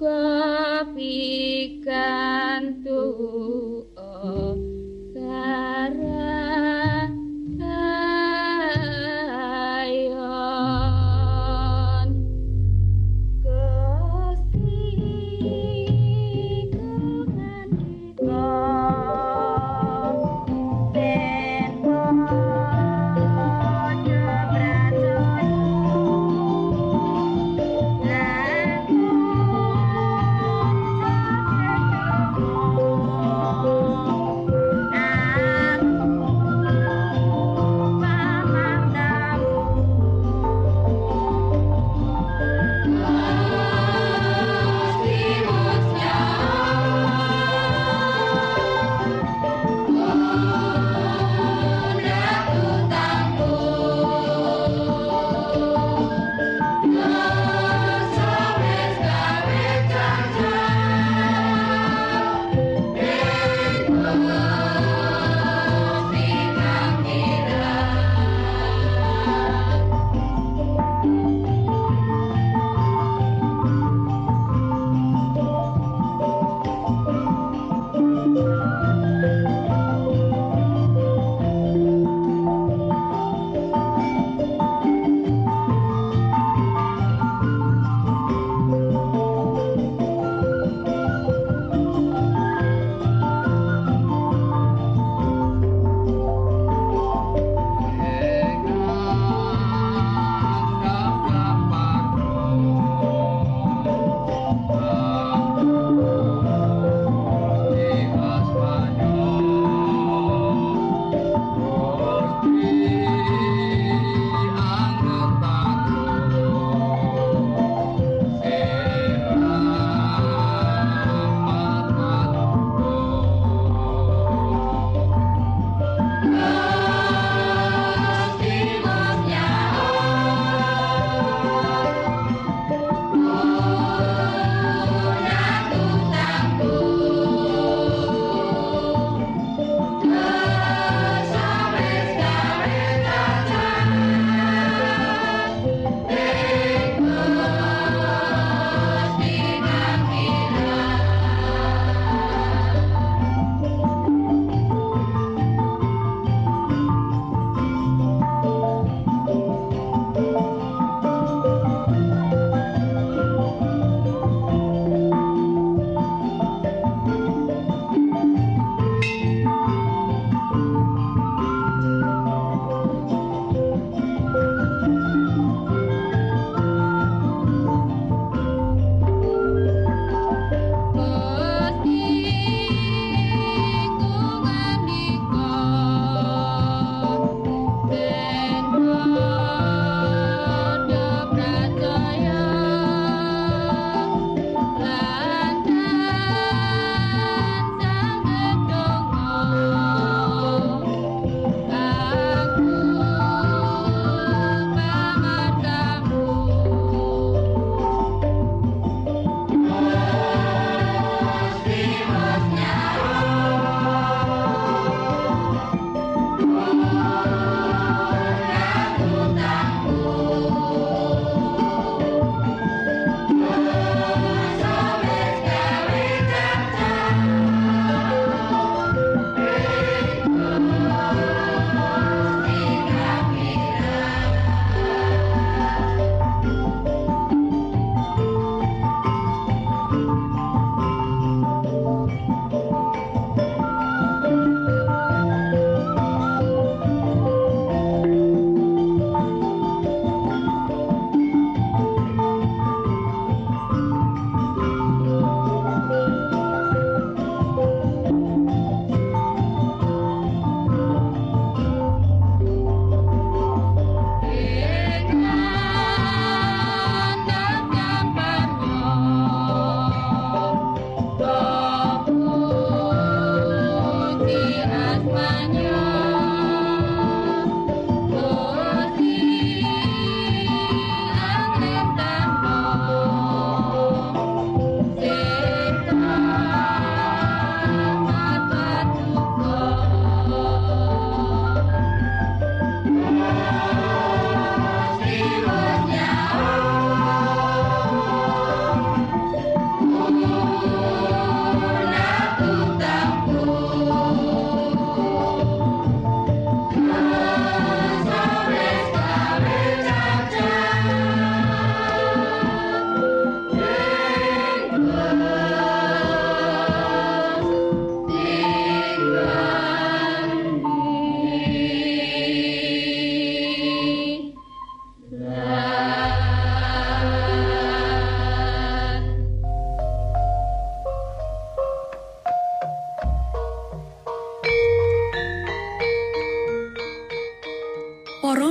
kau fikirkan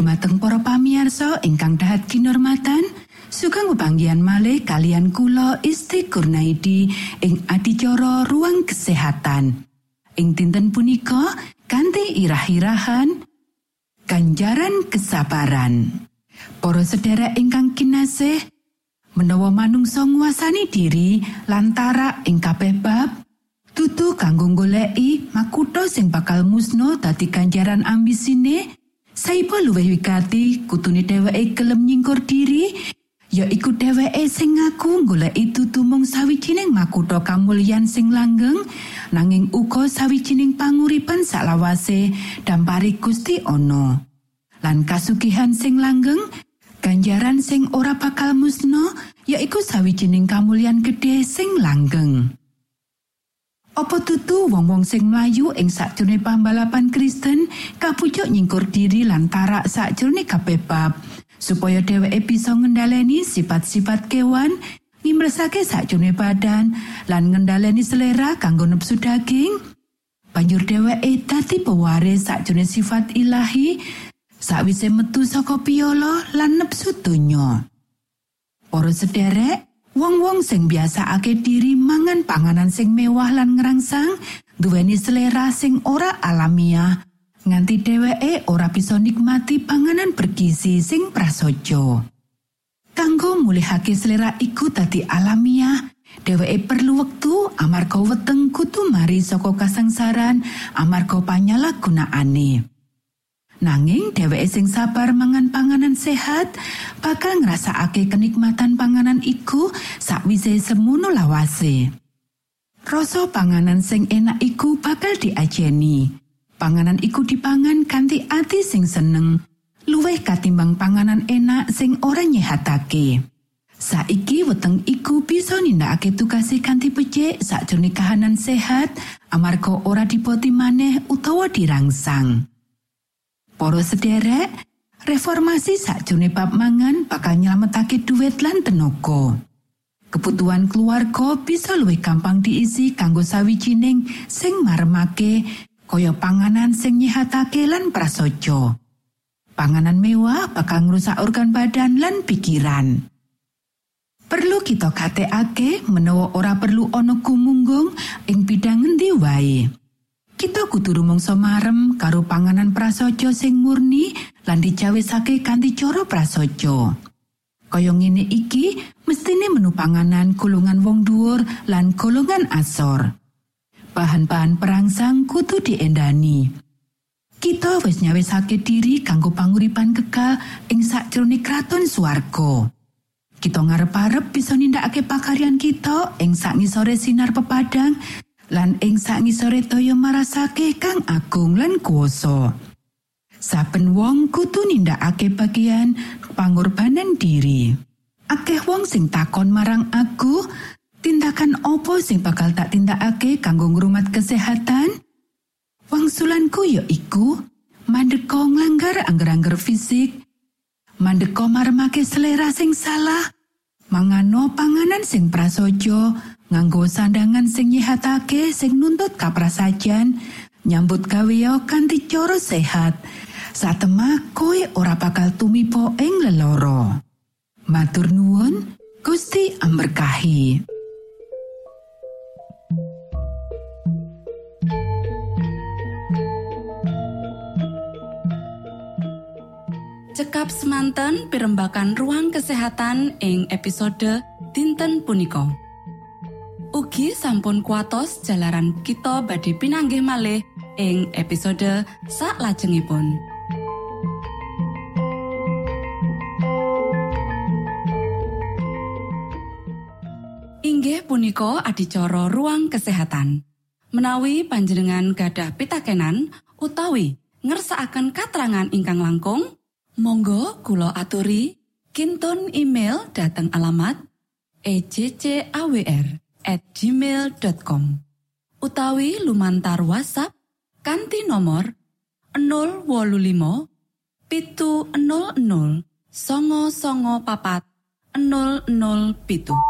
Dumateng para pamiarsa ingkang dahat kinormatan, sugeng pepanggihan malih kalian kula Isti Kurnaidi ing adicara ruang kesehatan. Ing dinten punika kanthi irah-irahan ganjaran kesabaran. Para sedherek ingkang kinasih, menawa manungsa nguasani diri lantara ing kabeh bab, tutu kanggo goleki makutha sing bakal musno dadi ganjaran ambisine, saipa luwih wigati kutune dheweke gelem nyingkur diri, ya iku dheweke sing ngaku goleki tutu mung sawijining makutha kamulyan sing langgeng, nanging uga sawijining panguripan saklawase dampari Gusti ana. lan kasugihan sing langgeng ganjaran sing ora bakal musno yaiku sawijining kamulyan gedhe sing langgeng Apa tutu wong-wong sing mlayu ing sakjroning pambalapan Kristen kapucuk nyingkur diri lan tarak sakjroning kabeh bab supaya dheweke bisa ngendhaleni sifat-sifat kewan ngimresake sakjroning badan lan ngendhaleni selera kanggo nepsu daging banjur dheweke dadi pewaris sakjroning sifat ilahi sawise metu saka piala lan nepsu donya. Para sederek, wong-wong sing biasakake diri mangan panganan sing mewah lan ngerangsang, duweni selera sing ora alamiah, nganti dheweke ora bisa nikmati panganan bergizi sing prasaja. Kanggo mulihake selera iku dadi alamiah, dheweke perlu wektu amarga weteng kutu mari saka kasangsaran amarga panyalahgunaane. Nanging dheweke sing sabar mangan panganan sehat bakal ngrasakake kenikmatan panganan iku sakwise semono lawase. Rasa panganan sing enak iku bakal diajeni. Panganan iku dipangan kanthi ati sing seneng, luwih katimbang panganan enak sing ora nyehatake. Saiki weteng iku bisa nindakake tugase kanthi becik sakjroning kahanan sehat amarga ora dipoti maneh utawa dirangsang. Para sederek, reformasi sakjroning bab mangan bakal nyelametake duit lan tenaga. Kebutuhan keluarga bisa luwih gampang diisi kanggo sawijining sing maremake kaya panganan sing nyehatake lan prasaja. Panganan mewah bakal ngrusak organ badan lan pikiran. Perlu kita gatekake menawa ora perlu ana gumunggung ing bidang ngendi wae. Kita kudu rumangsa marem karo panganan prasaja sing murni lan dicawisake kanthi cara prasaja. Kaya ngene iki, mestine menu panganan golongan wong dhuwur lan golongan asor. Bahan-bahan perangsang kudu diendani. Kita wis nyawisake diri kanggo panguripan kekal ing sakjroning kraton swarga. Kita ngarep-arep bisa nindakake pakaryan kita ing sakngisore sinar pepadang lan ing sangisore toya marasake kang agung lan kuwasa. Saben wong kudu nindakake bagian pangorbanan diri. Akeh wong sing takon marang aku, tindakan opo sing bakal tak tindakake kanggo ngrumat kesehatan? Wangsulanku ya iku mandeka nglanggar angger-angger fisik, mandeka marmake selera sing salah, mangano panganan sing prasaja, nganggo sandangan sing nyihatake sing nuntut kaprasajan nyambut gawe kanthi cara sehat. Satemah koe ora bakal tumipo ing leloro. Matur nuwun Gusti amberkahi. Cekap semanten pimbakan ruang kesehatan ing episode dinten punika Ugi sampun kuatos jalaran kita badhe pinanggih malih ing episode sak lajengipun. Inggih punika adicara ruang kesehatan. Menawi panjenengan gadah pitakenan utawi ngersakaken katrangan ingkang langkung, monggo kulo aturi kinton email dateng alamat ejcawr at gmail.com utawi lumantar WhatsApp kanti nomor 025 pitu 00 songo songo papat 00 pitu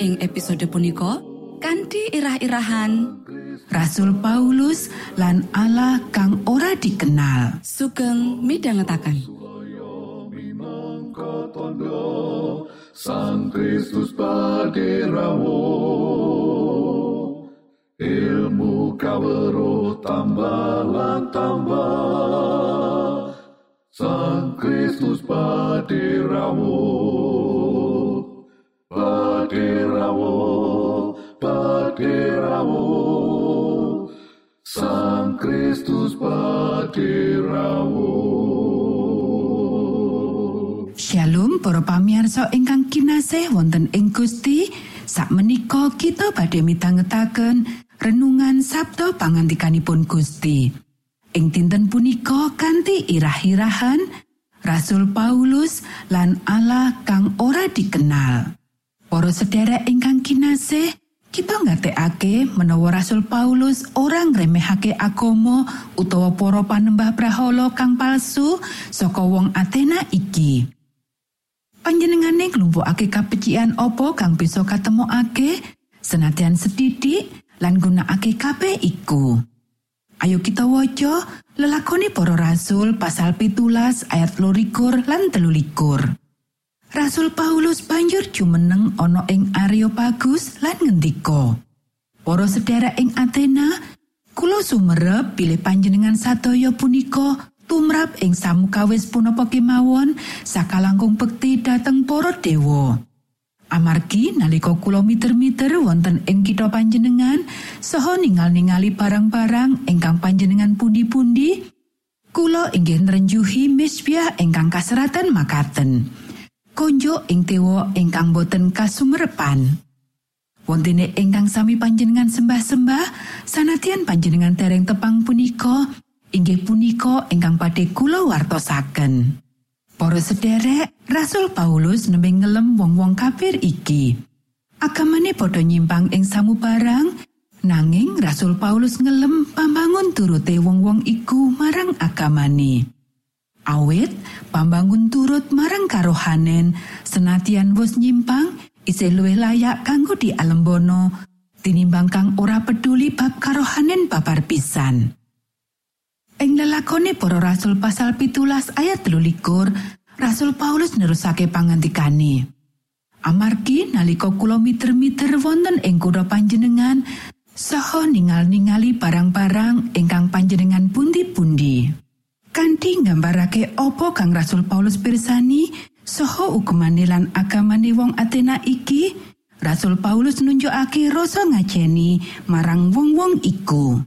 ing episode punika kanthi irah-irahan Rasul Paulus lan Allah kang ora dikenal. sugeng tondo Sang Kristus paderamu ilmu kawero tambah tambah Sang Kristus paderamu paderamu paderamu Sang Kristus paderamu Shalom para pamirsa ingkang kinasih wonten ing Gusti. Sakmenika kita badhe mitangetaken renungan Sabda pangantikanipun Gusti. Ing dinten punika kanthi irah-irahan Rasul Paulus lan Allah kang ora dikenal. Para sedherek ingkang kinasih, kita ngatekake menawa Rasul Paulus orang ngremehake agama utawa para panembah brahala kang palsu saka wong Athena iki. Panjenengane nglumpukake kapecikan apa kang bisa katemokake senadyan sedidik lan gunakake kabeh iku. Ayo kita waca lelakoni para rasul pasal pitulas ayat lorikur lan telulikur. Rasul Paulus banjur jumeneng ana ing Areopagus lan ngendika. Para sedherek ing Athena, kula sumerep bilih panjenengan sadaya punika tumrap ing samukawis punapa kemawon sakalangkung bekti dhateng para dewa. Amargi nalika kula miter-miter wonten ing kitha panjenengan saha ningal-ningali barang-barang ingkang panjenengan pundi-pundi, kula inggih nrenjuhi misbiah ingkang kaseratan makaten. Konjo ing tewa ingkang boten kasumerepan. Wontene ingkang sami panjenengan sembah-sembah, sanadyan panjenengan tereng tepang punika, inggih punika ingkang badhe kula wartosaken. Para sederek, Rasul Paulus nembe ngelem wong-wong kafir iki. Agamane padha nyimpang ing samubarang, nanging Rasul Paulus ngelem pambangun turute wong-wong iku marang agamane. Awit, pambangun turut marang karohanen, senatian wis nyimpang, isih luwih layak kanggo dialembono, tinimbang kang ora peduli bab karohanen babar pisan. Ing lelakone para rasul pasal pitulas ayat telulikur, Rasul Paulus nerusake pangantikane. Amargi nalika kula miter-miter wonten ing kutha panjenengan, saha ningal-ningali barang-barang ingkang panjenengan pundi-pundi. Kanthi nggambarake apa kang Rasul Paulus pirsani, saha ukemane lan agamane wong Athena iki, Rasul Paulus nunjukake rasa ngajeni marang wong-wong iku.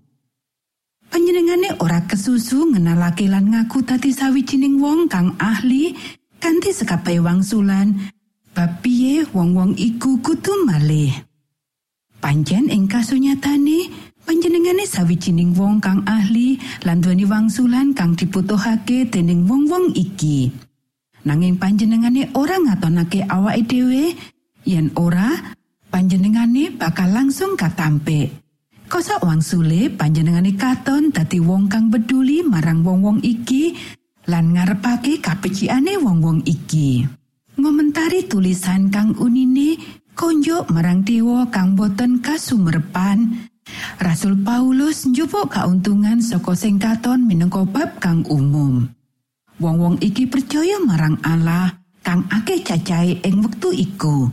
Panjenengane ora kesusu ngenalake lan ngaku dadi sawijining wong kang ahli kanthi sekabehe wangsulan bab piye wong-wong iku kudu malih. Panjen ing kasunyatane panjenengane sawijining wong kang ahli lan duweni wangsulan kang dibutuhake dening wong-wong iki. Nanging panjenengane ora ngatonake awake dhewe yen ora panjenengane bakal langsung katampik. Kosak wangsule panjenengane katon dadi wong kang peduli marang wong-wong iki lan ngarepake kapecikane wong-wong iki. Ngomentari tulisan kang unine konjo marang dewa kang boten kasumerepan. Rasul Paulus njupuk kauntungan saka sing katon minangka bab kang umum. Wong-wong iki percaya marang Allah kang akeh cacahe ing wektu iku.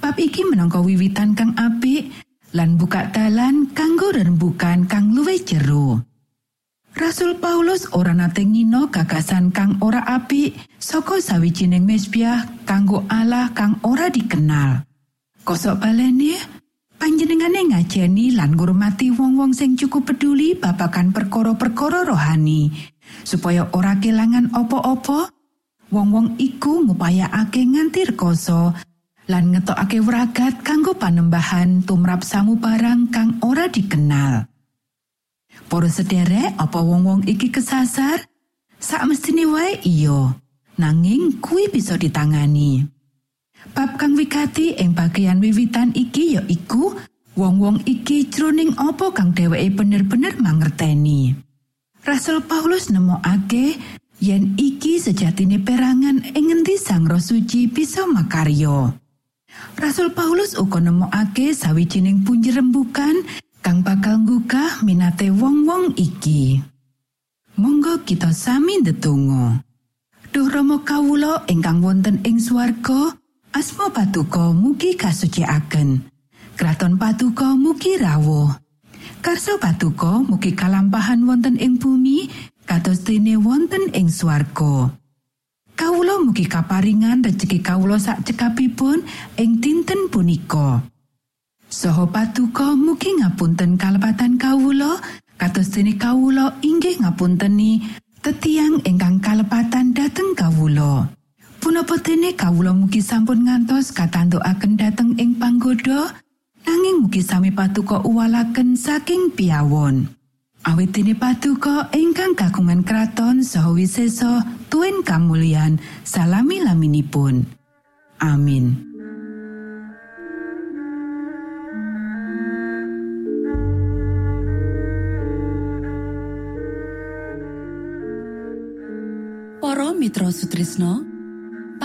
Bab iki minangka wiwitan kang apik lan buka dalan kanggo rembukan kang luwih jero. Rasul Paulus ora nate ngino gagasan kang ora apik saka sawijining mesbiah kanggo Allah kang ora dikenal. Kosok balene panjenengane ngajeni lan ngurmati wong-wong sing cukup peduli babagan perkara-perkara rohani supaya ora kelangan opo-opo. Wong-wong iku ngupayakake nganti rekoso lan ngetokake wragat kanggo panembahan tumrap samubarang kang ora dikenal. Para sederek, apa wong-wong iki kesasar? Sak mestine wae iya, nanging kuwi bisa ditangani. Bab kang wigati ing bagian wiwitan iki ya iku wong-wong iki jroning apa kang dheweke bener-bener mangerteni. Rasul Paulus nemokake yen iki sejatine perangan ing ngendi Sang Roh Suci bisa makarya. Rasul Paulus uga nemokake sawijining punji rembukan kang bakal nggugah minate wong-wong iki. Monggo kita sami ndedonga. Duh Rama kawula ingkang wonten ing swarga, asma patuko mugi kasucikaken. Kraton patuko mugi rawuh. Karso patuko mugi kalampahan wonten ing bumi kados dene wonten ing swarga. Kawula mugi kaparingan rejeki kawula sak cekapipun ing dinten punika. Saha patuko mugi ngapunten kalepatan kawula kados dene kawula inggih ngapunteni tetiang ingkang kalepatan dhateng kawula. Punapa dene kawula mugi sampun ngantos katantukaken dhateng ing panggoda nanging mugi sami patuko uwalaken saking piawon. Awit dene patuko ingkang kagungan kraton saha wisesa tuen kamulyan salami laminipun. Amin. Para Mitra Sutrisno